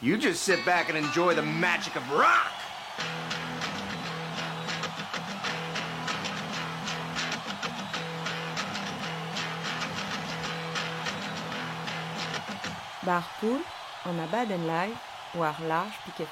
You just sit back and enjoy the magic of rock. Barpool, en a baden live, war large piquet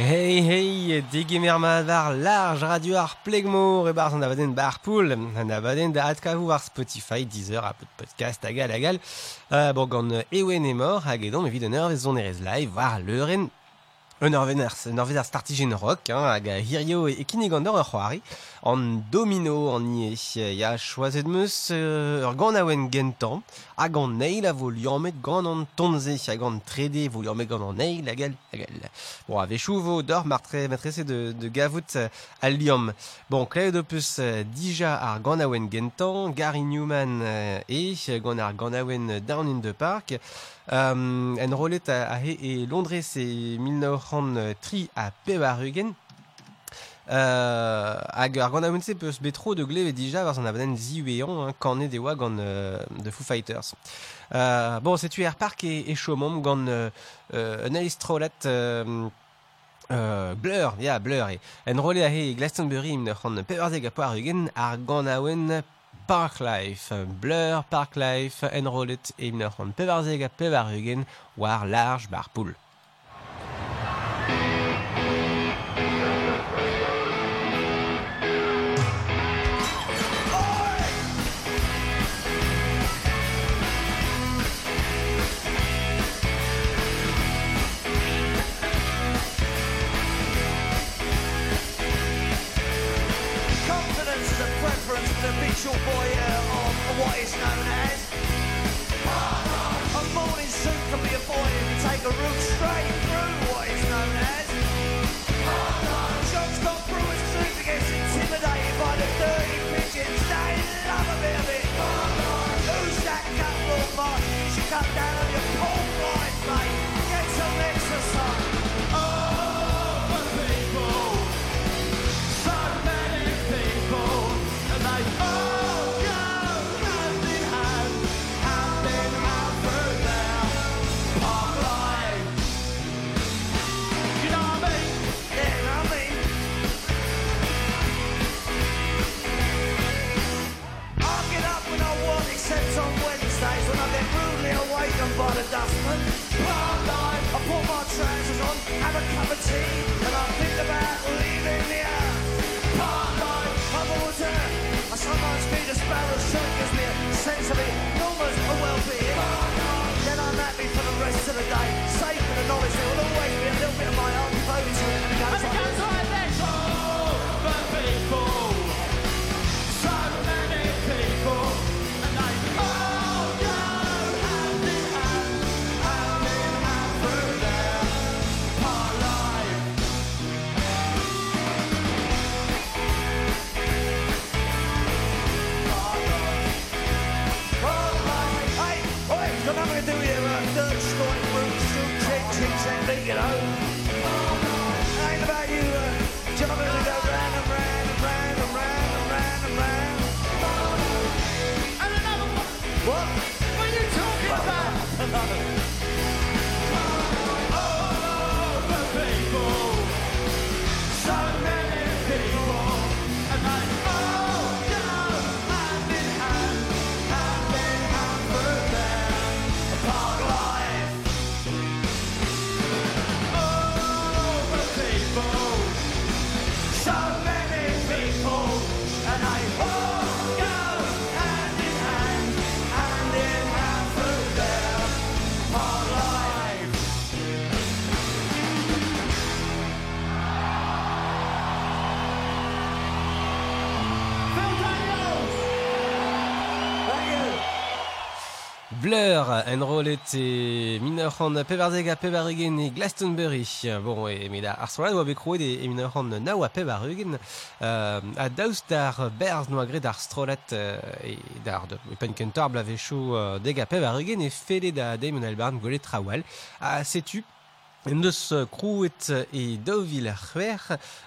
Hey, hey, digemer ma var large radio ar plegmor e barz an avaden bar poul, an avaden da atkavou ar Spotify, Deezer, a podcast, agal, agal, euh, bon gant ewen e mor hag edon evit an ur vezon erez live war leuren Un orveners, un orveners startigen rock, hein, hag hirio e kinigandor ur c'hoari, an domino an ie, ya choazet meus uh, ur gant awen gentan, hag an neil a vo liamet gant an tonze, hag an trede vo liamet gant an neil, agal, agal. Bon, a vechou vo dor martre, matrese de, de gavout al liam. Bon, o peus uh, dija ar gant gentan, Gary Newman uh, e, gant ar gant Down in the Park, Um, en rolet a, a he e Londres e 1903 a Pevarugen. Euh, hag ar gant aounse peus betro de glev e dija war an abaden ziweon hein, kanet de oa gant uh, de Foo Fighters. Euh, bon, setu er park e, e chomom gant euh, un alice trolet uh, Euh, Blur, ya, yeah, Blur. En rolet a he Glastonbury im ne c'hant peverzeg a ugen ar gant aouen Parklife. Blur Parklife enrollet e minor c'hant pevarzeg a war large bar poul. Blur, enrollet e mineur an pevarzeg a pevarugen e Glastonbury. Bon, e met da ar solat oa bekroet e mineur an nao a. Euh, a daoust d'ar berz no a gret ar strolet euh, e d'ar de e pen kentor blavechou euh, deg a pevarugen e da Damon Albarn trawal. A setu Uh, krouet e daouvil ar c'hwer,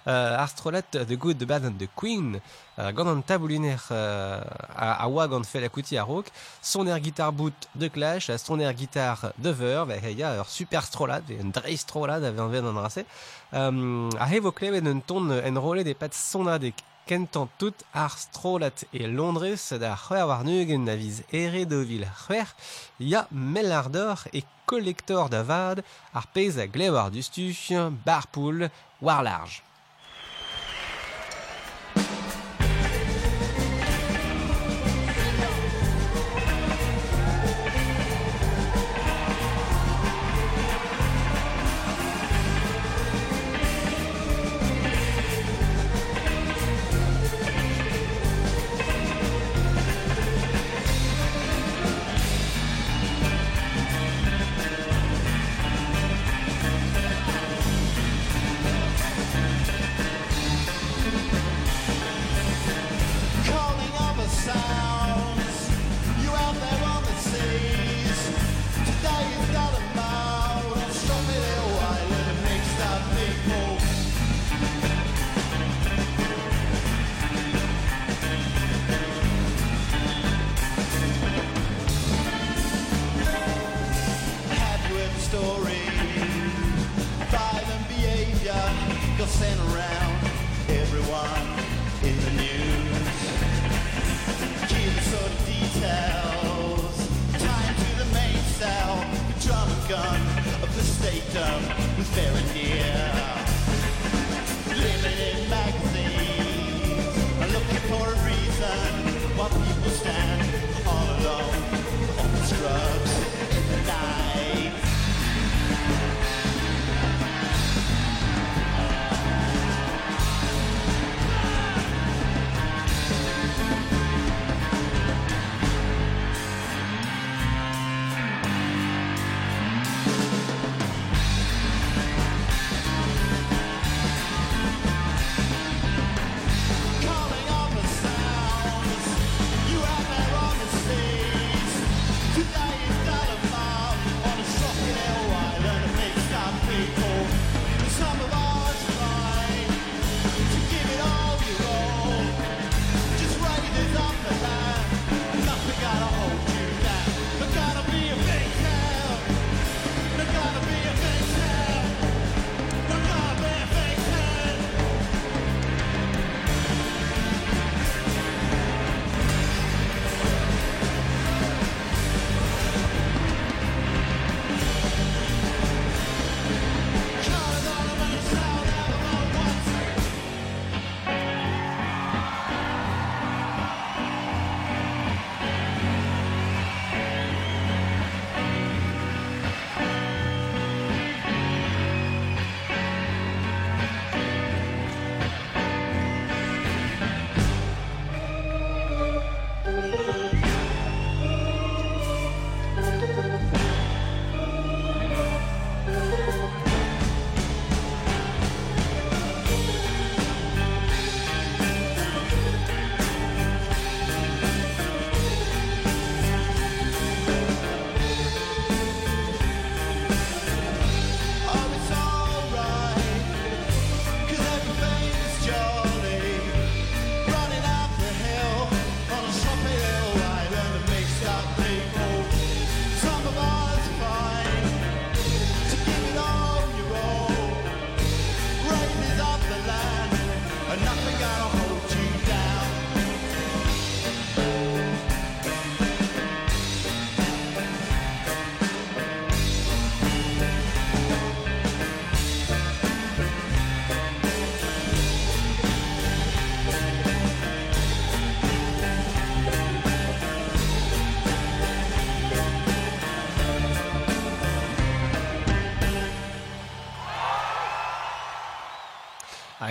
uh, ar strolet The Good, The Bad and The Queen, uh, gant an tabouliner uh, a, a oa gant fel akouti a rok, son er gitar bout de Clash, a son er gitar de Verve, e ya ur super strolad, e un dreiz strolad a ven ven an rase. Um, a he vo klevet un ton en rolet e pat sonadek kentant tout ar strolat e Londres da c'hwer war nugen na viz ere c'hwer, ya mellardor e collector da vad ar pez a glewar du war large.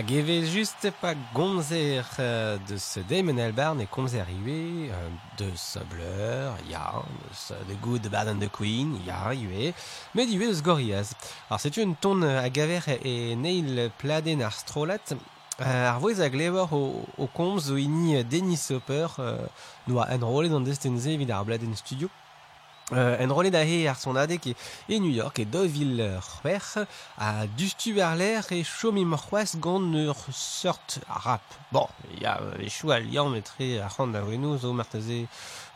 Hag evel just pa gomzer euh, deus Damon Albarn e komzer iwe, euh, deus Blur, ya, deus The Good, Bad and the Queen, ya, iwe, met iwe deus Gorillaz. Alors, setu un ton a gaver e neil pladen ar ar a o, o komz zo ini Hopper, euh, noa an destenze evit ar studio, Euh, en rolle da he ar son adek e, e New York e dovil c'hwer a dustu ar l'air e chomi m'c'hwez gant ur sort rap. Bon, ya e chou al liam metre a c'hant da wenou zo marteze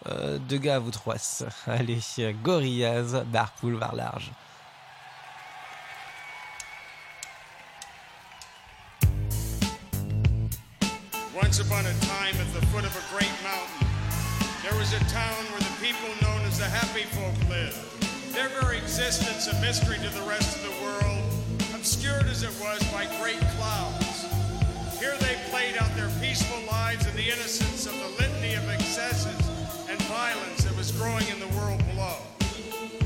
euh, de ga vous troas. Allez, euh, gorillaz, barpoul var large. Once upon a time, at the foot of a great mountain, there was a town folk lived. Their very existence a mystery to the rest of the world, obscured as it was by great clouds. Here they played out their peaceful lives in the innocence of the litany of excesses and violence that was growing in the world below.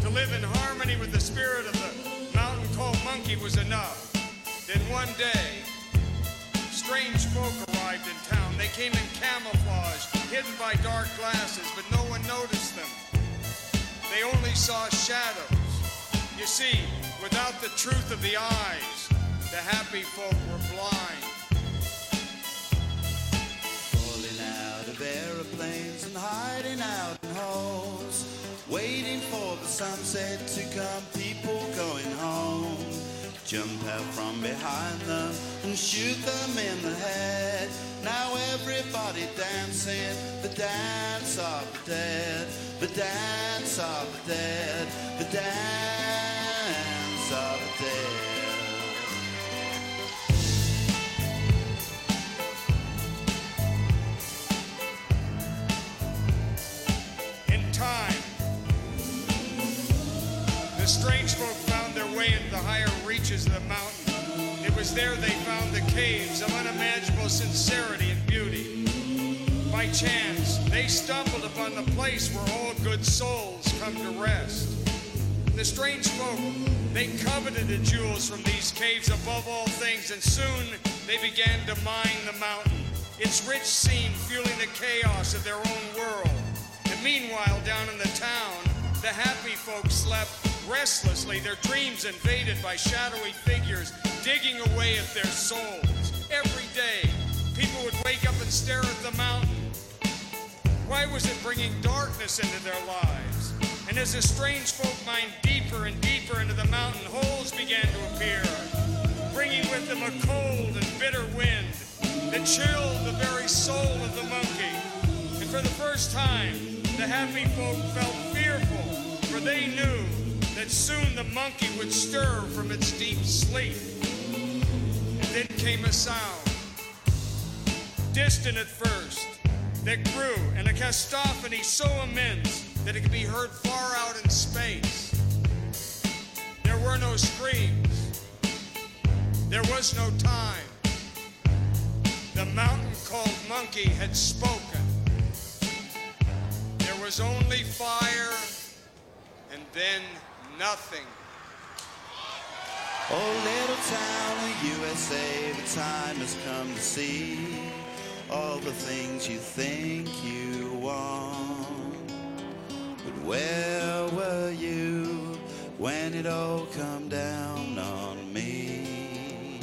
To live in harmony with the spirit of the mountain called Monkey was enough. Then one day, strange folk arrived in town. They came in camouflage, hidden by dark glasses, but They only saw shadows. You see, without the truth of the eyes, the happy folk were blind. Falling out of aeroplanes and hiding out in holes. Waiting for the sunset to come, people going home. Jump out from behind them and shoot them in the head. Now everybody dancing the dance of the dead, the dance of the dead, the dance of the dead. In time, the strange folk found their way into the higher reaches of the mountain. It was there they found the caves of unimaginable sincerity and beauty. By chance, they stumbled upon the place where all good souls come to rest. The strange folk, they coveted the jewels from these caves above all things, and soon they began to mine the mountain, its rich scene fueling the chaos of their own world. And meanwhile, down in the town, the happy folk slept restlessly, their dreams invaded by shadowy figures digging away at their souls. Every day, people would wake up and stare at the mountain. Why was it bringing darkness into their lives? And as the strange folk mined deeper and deeper into the mountain, holes began to appear, bringing with them a cold and bitter wind that chilled the very soul of the monkey. And for the first time, the happy folk felt fearful, for they knew that soon the monkey would stir from its deep sleep. And then came a sound, distant at first, that grew, and a cacophony so immense that it could be heard far out in space. There were no screams. There was no time. The mountain called Monkey had spoken. There was only fire and then nothing. Oh, little town of USA, the time has come to see all the things you think you want. But where were you when it all come down on me?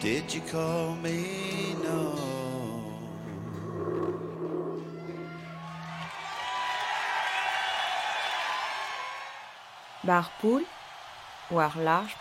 Did you call me? No. Bar poule ou ar large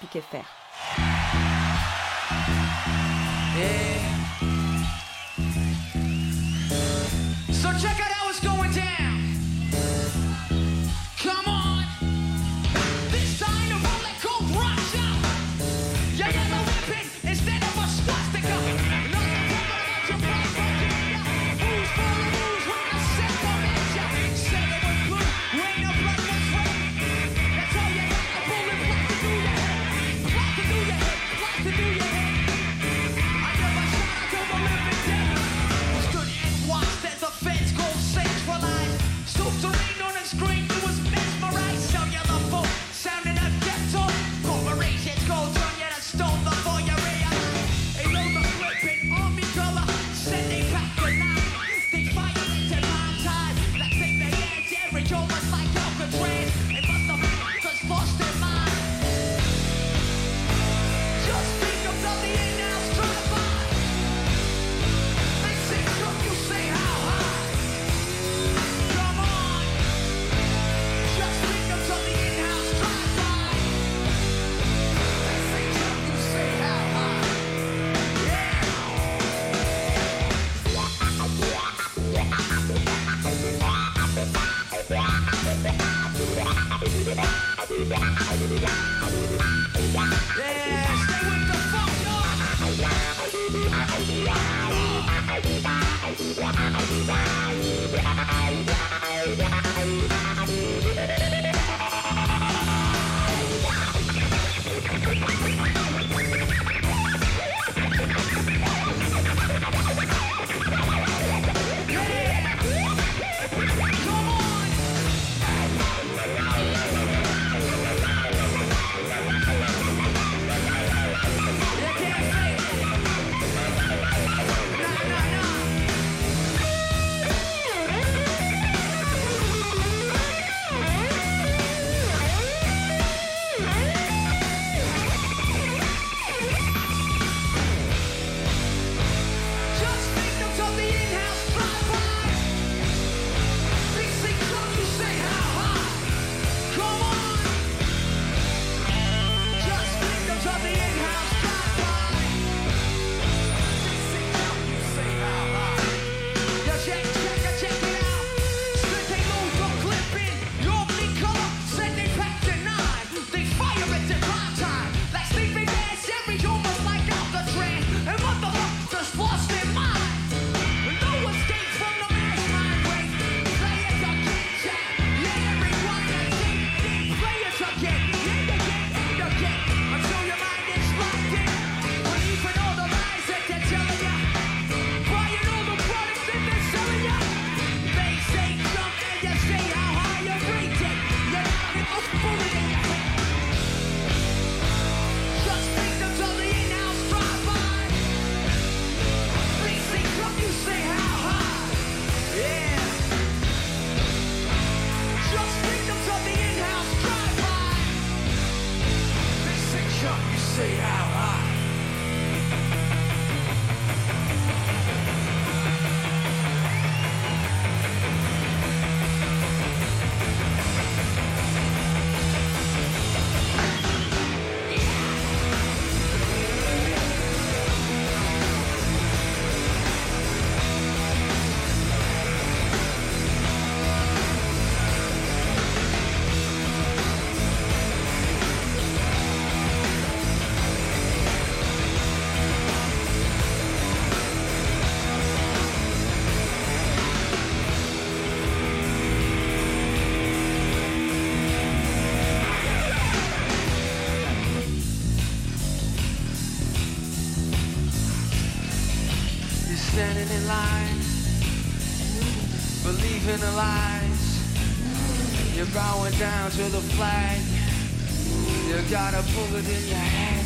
got a bullet in your head.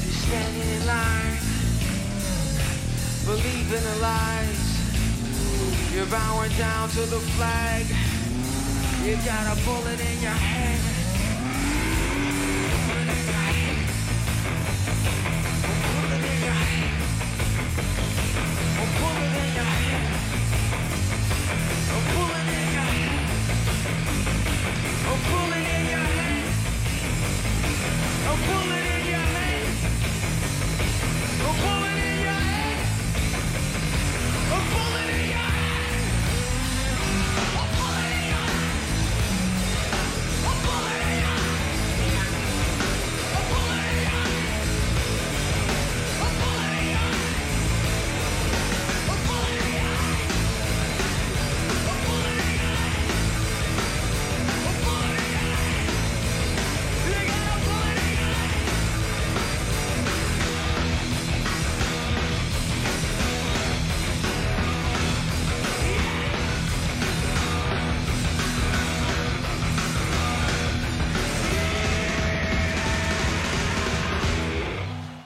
You're standing in line, believing the lies. You're bowing down to the flag. You got a bullet.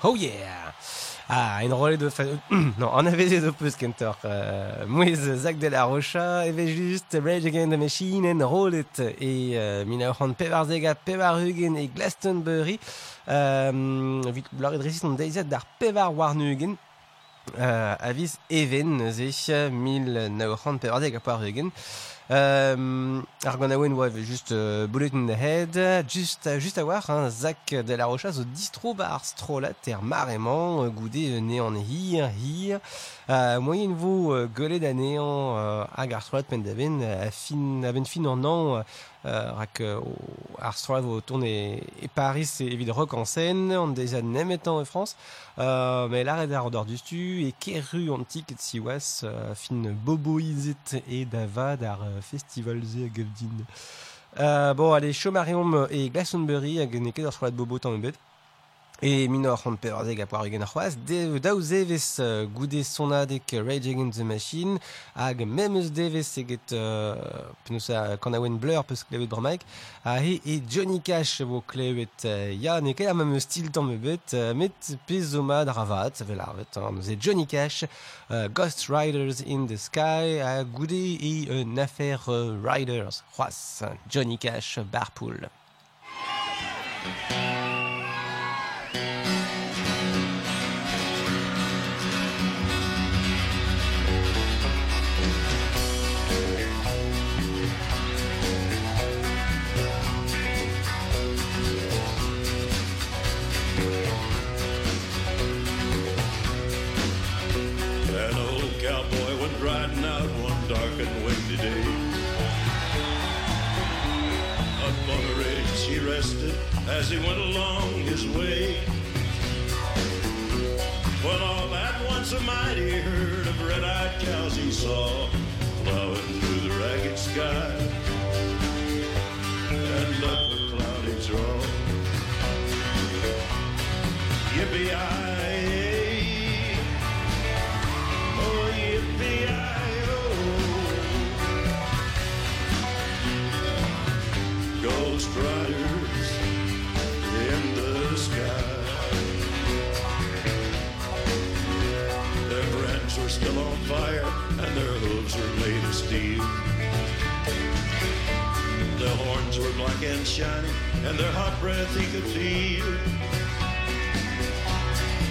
Oh yeah Ah, en rolle de... Non, an aveze do peus kentor. Euh, mouez Zach de la Rocha, evez just Rage Against the Machine en rollet e euh, mina c'hant pevarzega, pevarhugen e Glastonbury. Euh, vit blare dresis an deizet d'ar pevar warnugen. Euh, avis even ze 1900 pevarzega pevarhugen. Euh, Euh, ar gant aouen oa juste euh, Bullet in the Head, juste, euh, juste à voir, hein, Zach de la Rocha zo distro ba ar strolat er marement, euh, goude euh, hir. Euh, euh, golet anean euh, hag ar strolat pen daven, a fin, a ben fin an an, euh, rak euh, ar strolat vo tourne e, Paris e evit rock en scène, an deza nemet an e France, euh, mais la red ar d'or du stu, e keru antik et siwas, euh, fin boboizet e davad ar euh, festival ze a gavdin. Euh, bon, allez, Chomarium et Glastonbury hag ne ket ar strolat bobo tan ebet. E minor an pevarzeg a poar egen ar c'hoaz, de, daou zeves uh, goude sonadek Rage Against the Machine, hag memeus deves eget uh, penousa kan aouen blur peus klevet bramaik, a he Johnny Cash vo klevet uh, ya ne ket ar memeus stil tamm ebet, uh, met pezoma dravat, vel arvet, hein, nous e Johnny Cash, uh, Ghost Riders in the Sky, a goude e affaire Riders, c'hoaz, Johnny Cash, Barpool. An as he went along his way. When all at once a mighty herd of red-eyed cows he saw plowing through the ragged sky black and shiny and their hot breath he could feel.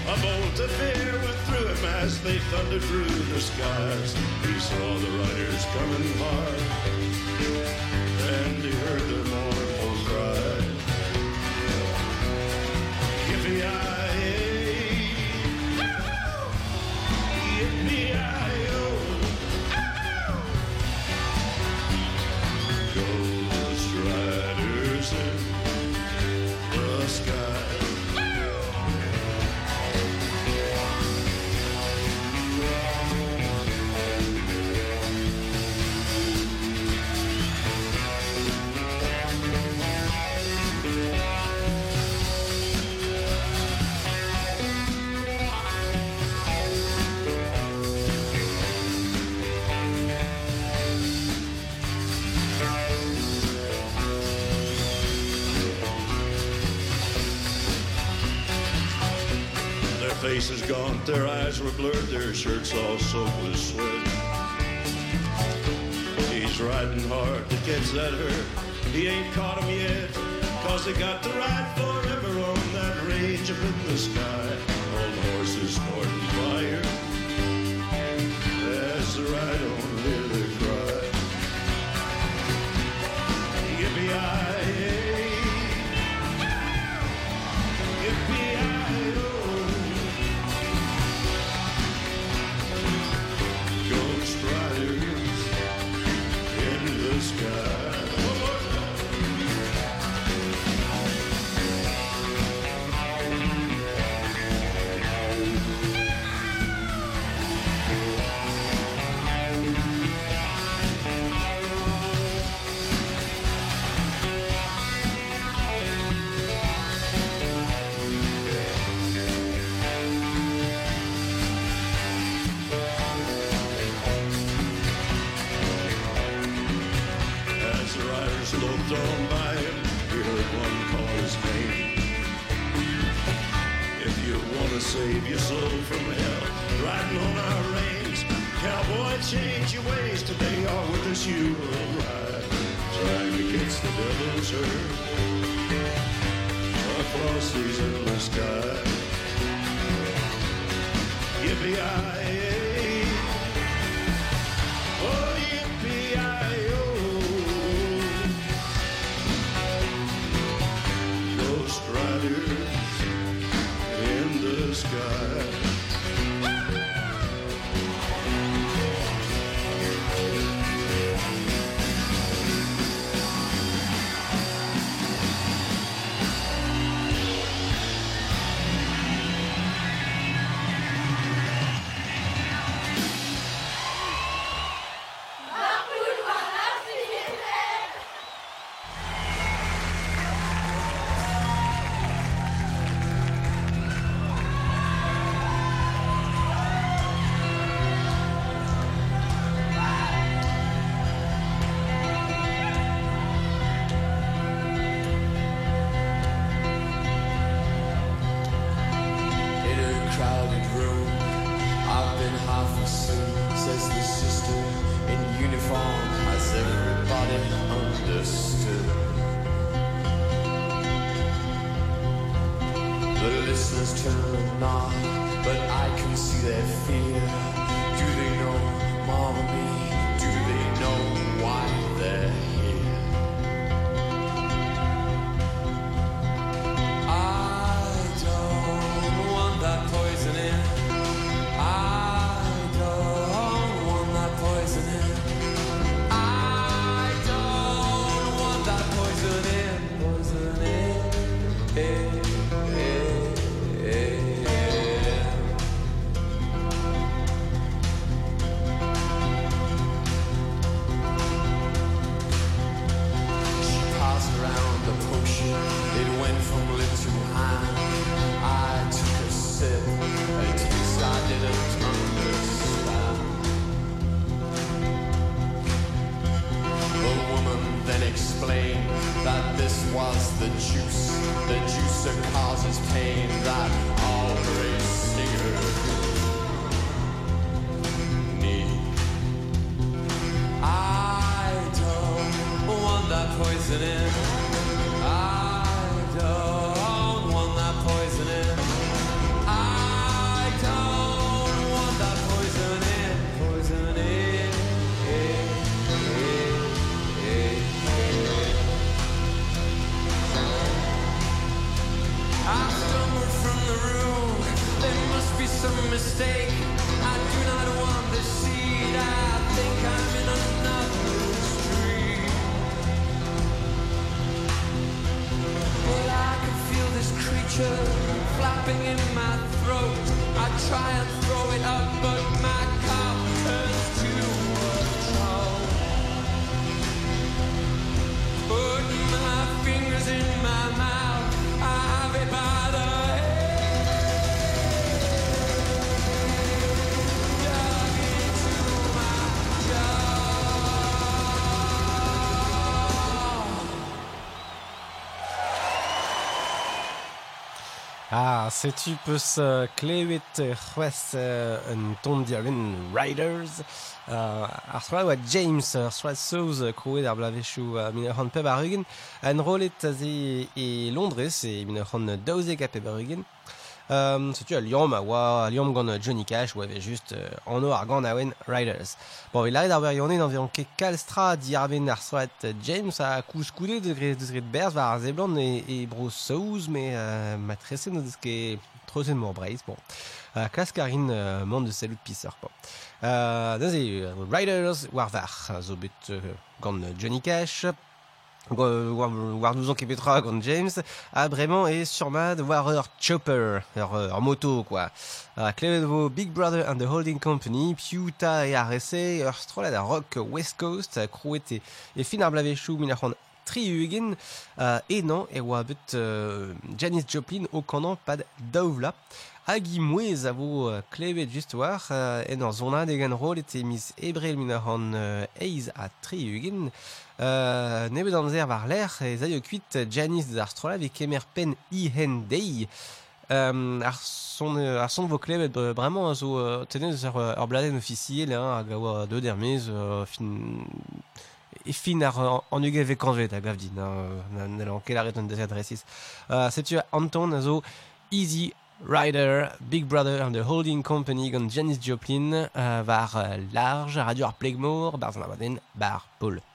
A bolt of fear went through him as they thundered through the skies. He saw the riders coming hard, and he heard their faces gaunt, their eyes were blurred, their shirts all soaked with sweat. He's riding hard to catch that herd. He ain't caught 'em yet, cause they got to ride forever on that range up in the sky. By him, he heard one call his name. If you want to save your soul from hell, riding on our range, cowboy, change your ways today, or with us you will ride. Trying catch the devil's herd across these endless skies. Yippee-yi-yi. Ah, setu peus uh, klevet c'hwez uh, un ton dialen Riders. Uh, ar sroa oa James, ar sroa souz uh, krouet ar blavechou uh, min mine c'hant peb ar ugen. An rolet a ze e Londres e min mine c'hant daouzek a peb ar ugen. Um, Setu a liom a oa a liom gant uh, Johnny Cash oa ve just uh, anno ar gant awen Riders. Bon, il a ar werionet environ ket kalstra di arven ar soat uh, James a kous koude de gret de gret berz war ar zeblant e, e bro saouz, me uh, ma tresen o deus ket trosen mor breiz, bon. Uh, klas karin uh, mont de salut pisser, bon. Uh, da ze uh, Riders war var, zo bet uh, gant uh, Johnny Cash, war, war nous ket petra gant James, a bremañ e surmad war ur chopper, ur, ur moto, quoi. Vo Big Brother and the Holding Company, piouta e ar ese, ur strolad a rock West Coast, a krouet e, e fin ar blavechou min ar c'hant tri ugin, uh, e nan, e oa bet uh, Janis Joplin o kanan pad daouvla. Hag mouez a vo klevet just war, en ar zonad e gant rolet e mis ebrel min ar uh, eiz a tri ugin, Uh, nebet amzer war l'er kuit Janis d'ar strola ve kemer pen i hen dei. Um, ar son euh, ar son vo klevet euh, bremañ zo tenez ur, ur bladen officiel hein, a oa deux dermez fin e fin ar an- an uge ve kanvet a gav din hein, ne lan ket arret un deset setu Anton a zo Easy Rider, Big Brother and the Holding Company gant Janis Joplin uh, var uh, large radio ar plegmor bar zan abaden bar Paul.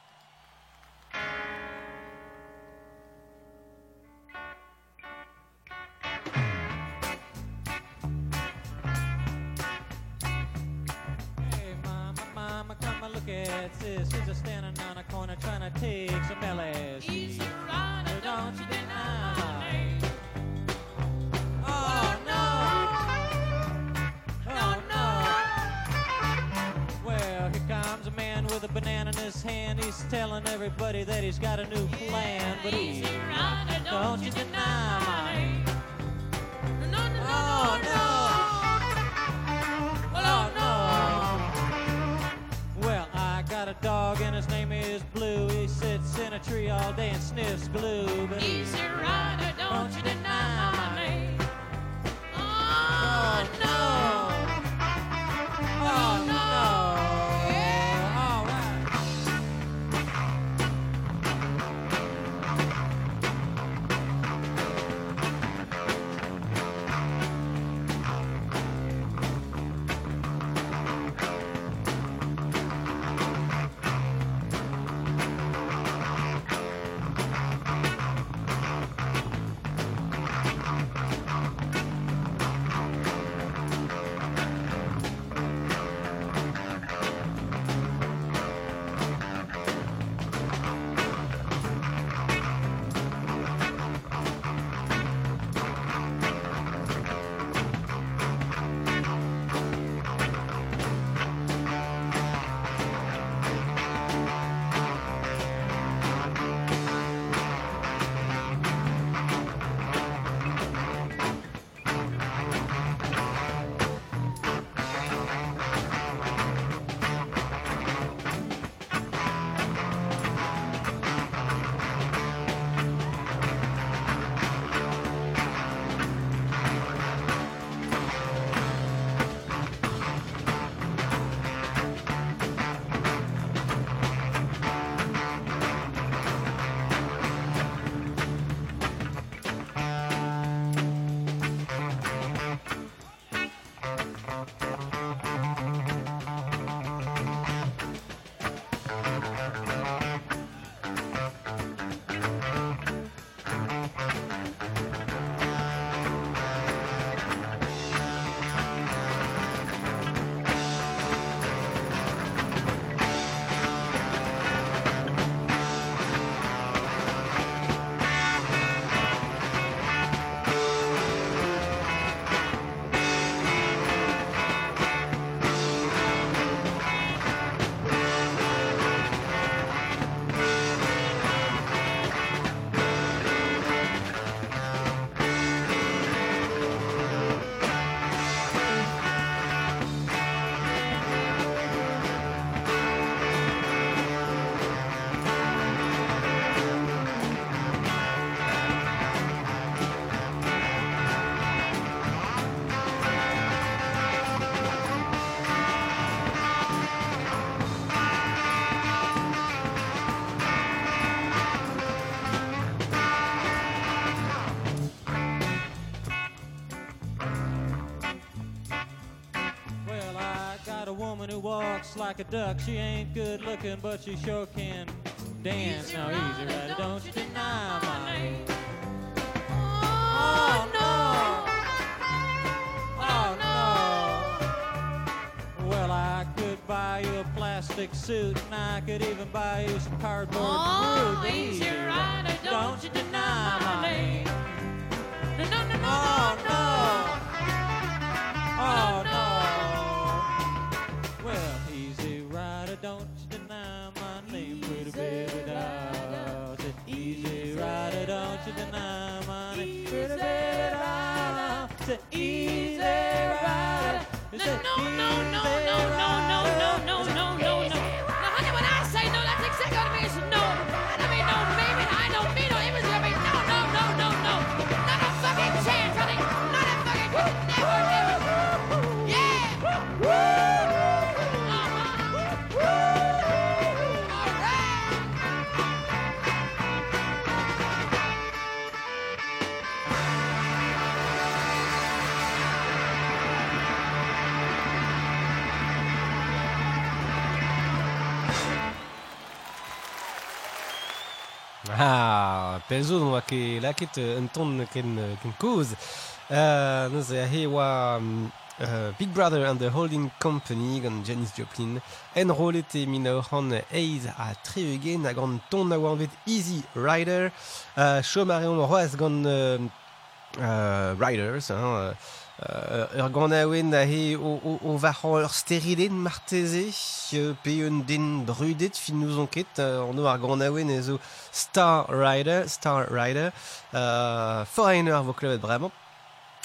Walks like a duck. She ain't good looking, but she sure can dance. Now easy rider, don't you deny my name. Oh, oh no! Oh, oh no! Well, I could buy you a plastic suit, and I could even buy you some cardboard Oh, fruit. easy Easy rider, don't you deny my name. No, no, no, no, Oh no, no! Oh no! Ha, pel zo n'oa ket laket un ton ken, ken koz. Euh Neus a he oa um, Big Brother and the Holding Company gan Janis Joplin enrolet e min a oran a treugen a gant ton a oa anvet Easy Rider. Euh Chom a reom roaz Riders hein, euh, euh, ur gant a oen a he o, o, o sterilen marteze euh, pe un den brudet fin nous onket euh, an ar gant a oen e zo Star Rider Star Rider euh, Foreigner vo klevet bremañ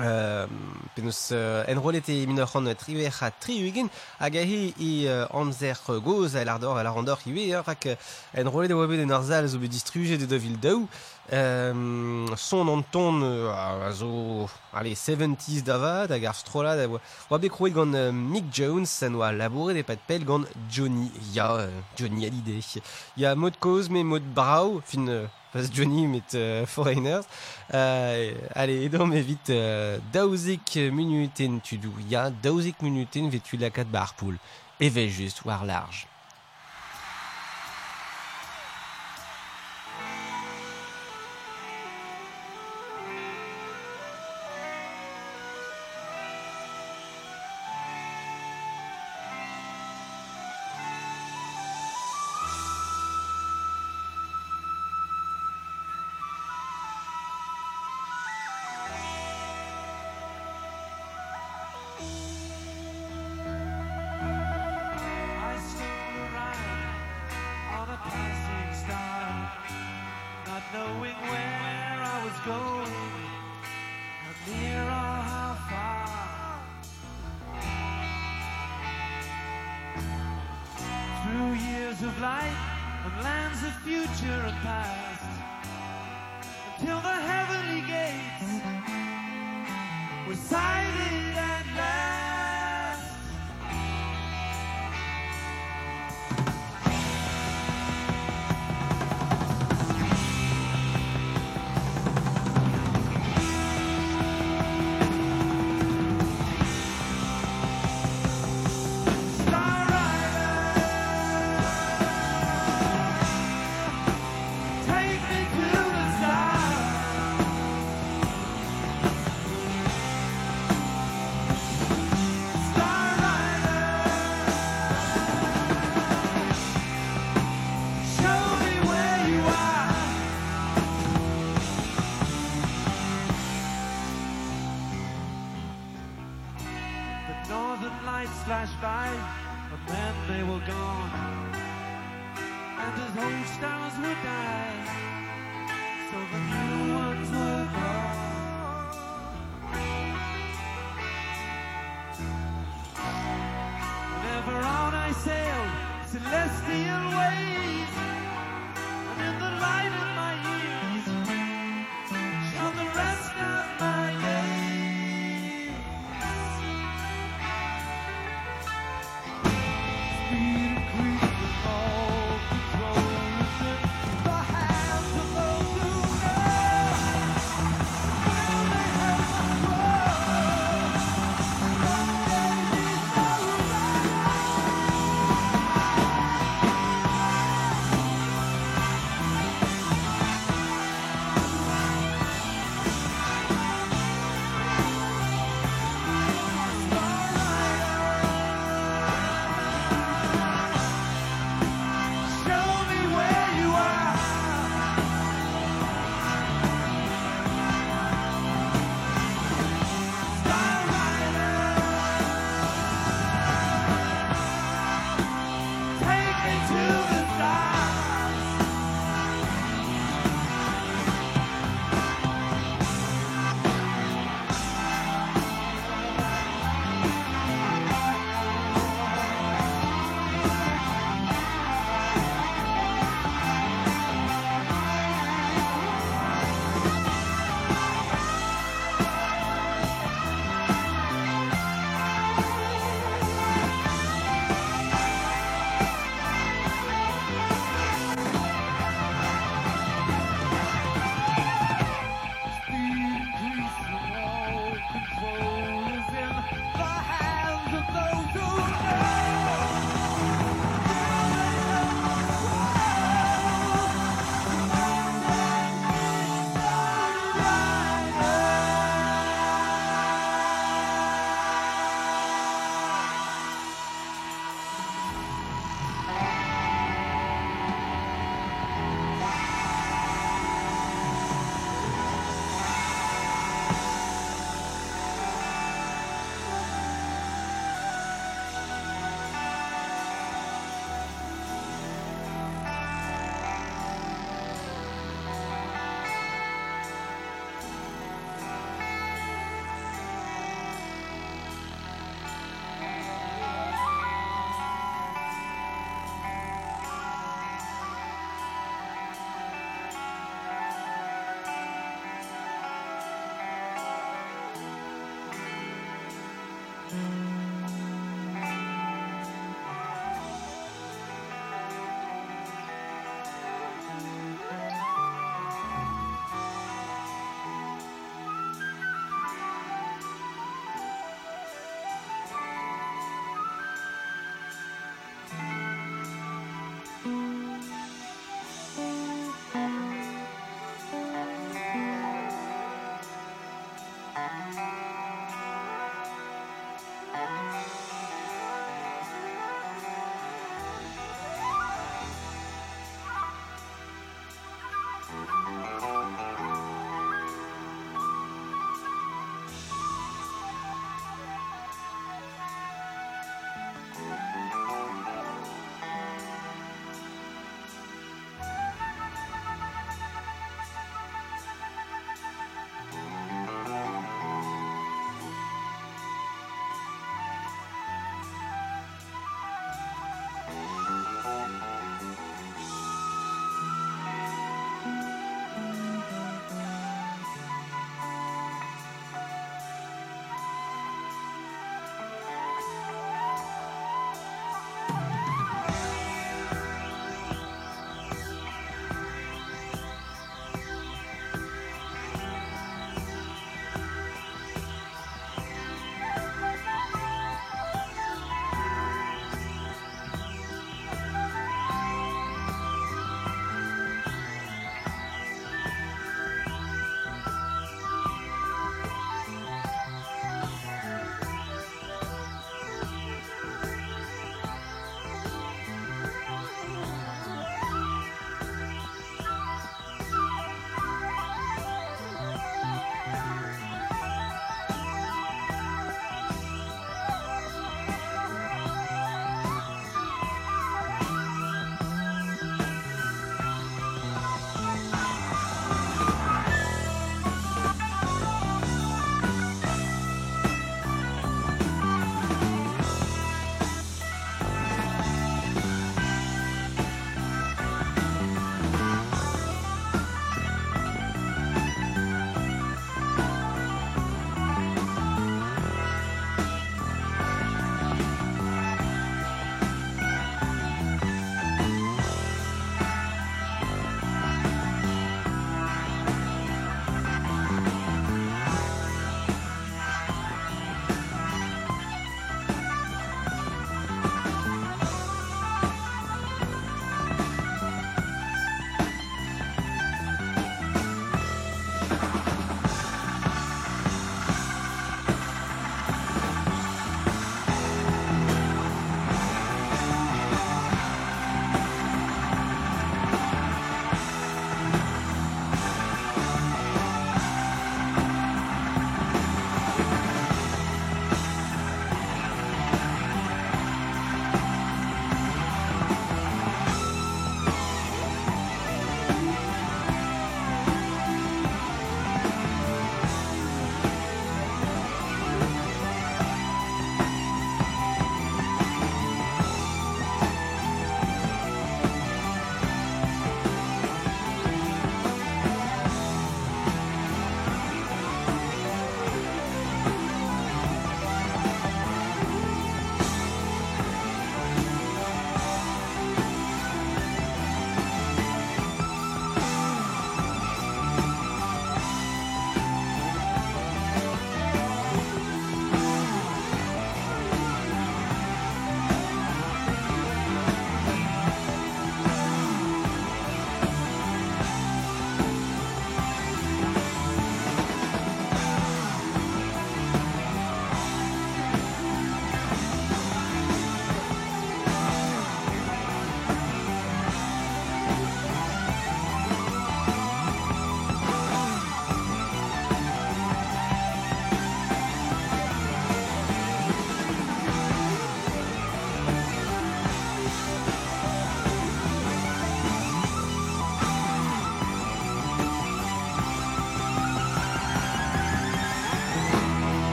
Euh, penaos euh, enrolet e min ur c'han triver a tri ugin hag a he e euh, amzer goz a lardor a larandor iwe rak euh, enrolet e oa bet en ar zal zo bet distruget de da vil daou euh, son an ton euh, a zo allez 70s davad hag ar strolad oa bet gant euh, Mick Jones an oa labouret e pat pel gant Johnny ya euh, Johnny Hallyday ya mod koz me mod brau fin euh, Parce Johnny met euh, Foreigners. Euh, allez, edo me vite euh, daouzek minuten tu. Ya daouzek minuten vetu lakat bar poul. E ve just war large.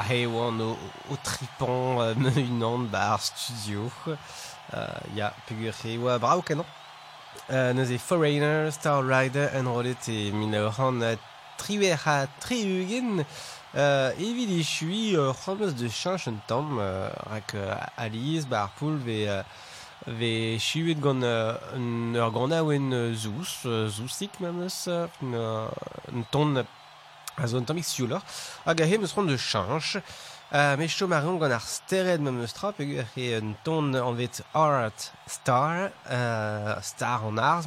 ha ewan o, o tripan euh, me unan ba ar studio. Euh, ya, pegur he ewa brao kanon. Euh, neuze Foreigner, Star Rider, en rolet e mina oran triwer ha triugen. euh, evit e chui euh, c'homeus de chanch un tamm euh, rak euh, Alice, ba ar poul ve... Euh, ve chivet gant euh, ur gant aouen euh, zous, euh, zousik mameus, un ton a zo un tammik siouler, hag a he meus ron de chanch, euh, me chom ar gant ar stered tra, un ton an vet art star, euh, star an arz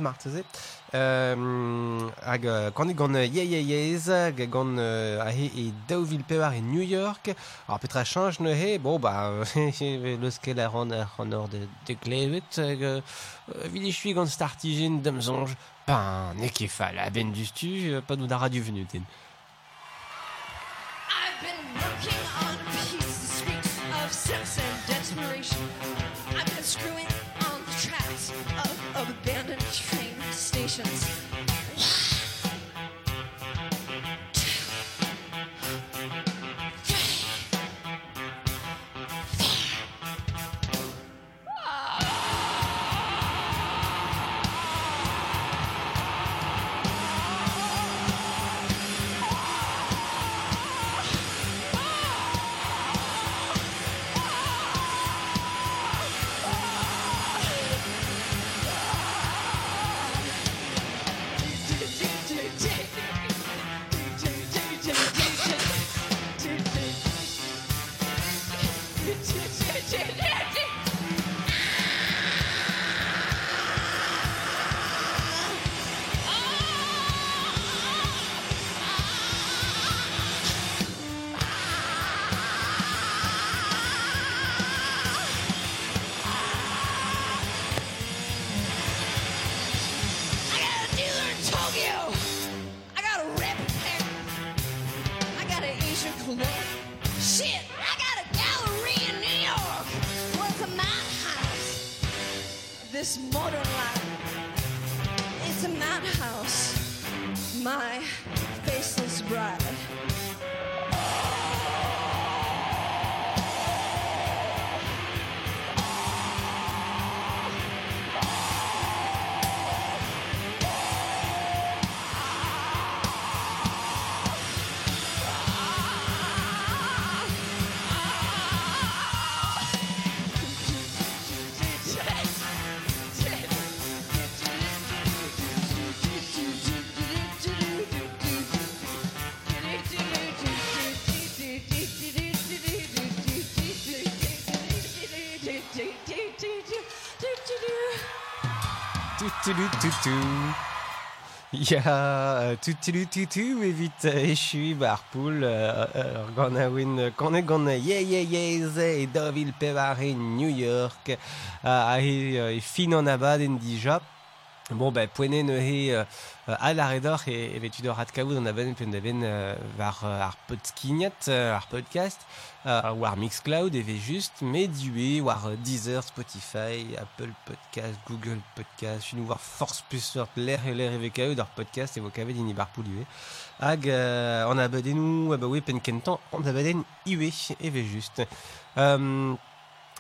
euh, hag euh, gant euh, ye ye yez, hag gant euh, a he New York, ar petra chanch ne he, bon ba, leus ket ar or de, de hag euh, vidi chui gant ben, ne ket fall, a ben du stu, euh, pa nou da radio venu den. I've been working euh, euh, gant a oin, euh, kant e gant euh, ye ye ye ze e dovil pevar e New York, euh, a he euh, e fin an abad en dija. Bon, ben, poene ne he euh, al arredor e, e vetu d'or kaout an aben pen da ben euh, var euh, ar podskignat, euh, ar podcast, euh, war Mixcloud eve just, me due war euh, Deezer, Spotify, Apple Podcast, Google Podcast, une war force plus sur l'air et l'air eve kaout ar podcast e vo kavet in ibar poul iwe. Hag euh, an abadenou, ah bah oui, pen kentan, an abaden iwe eve just. Euh,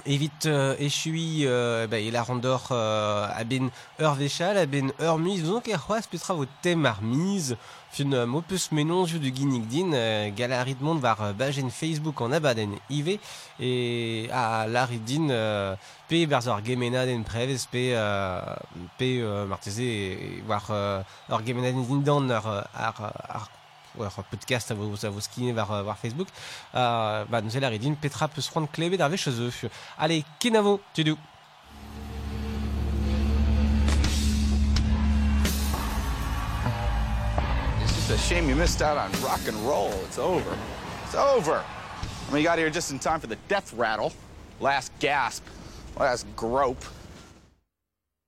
Evit euh, echui euh, bah, il a randor euh, a ben ur vechal, a ben ur miz, vous ket c'hoaz petra vo tem ar miz, fin euh, mo peus menon ju de ginnig din, euh, galarit mont var euh, bajen Facebook an abaden ive, e a larit din euh, pe berz ar gemenaden prevez, pe, euh, pe euh, marteze war euh, ur gemenaden din dan ar, ar, war podcast a vo, a vo skine war, euh, war Facebook, uh, ba nous elar edin petra peus c'hoant klebet ar vech eus Allez, kenavo, tudou. It's just a shame you missed out on rock and roll. It's over. It's over. I mean, you got here just in time for the death rattle. Last gasp. Last grope.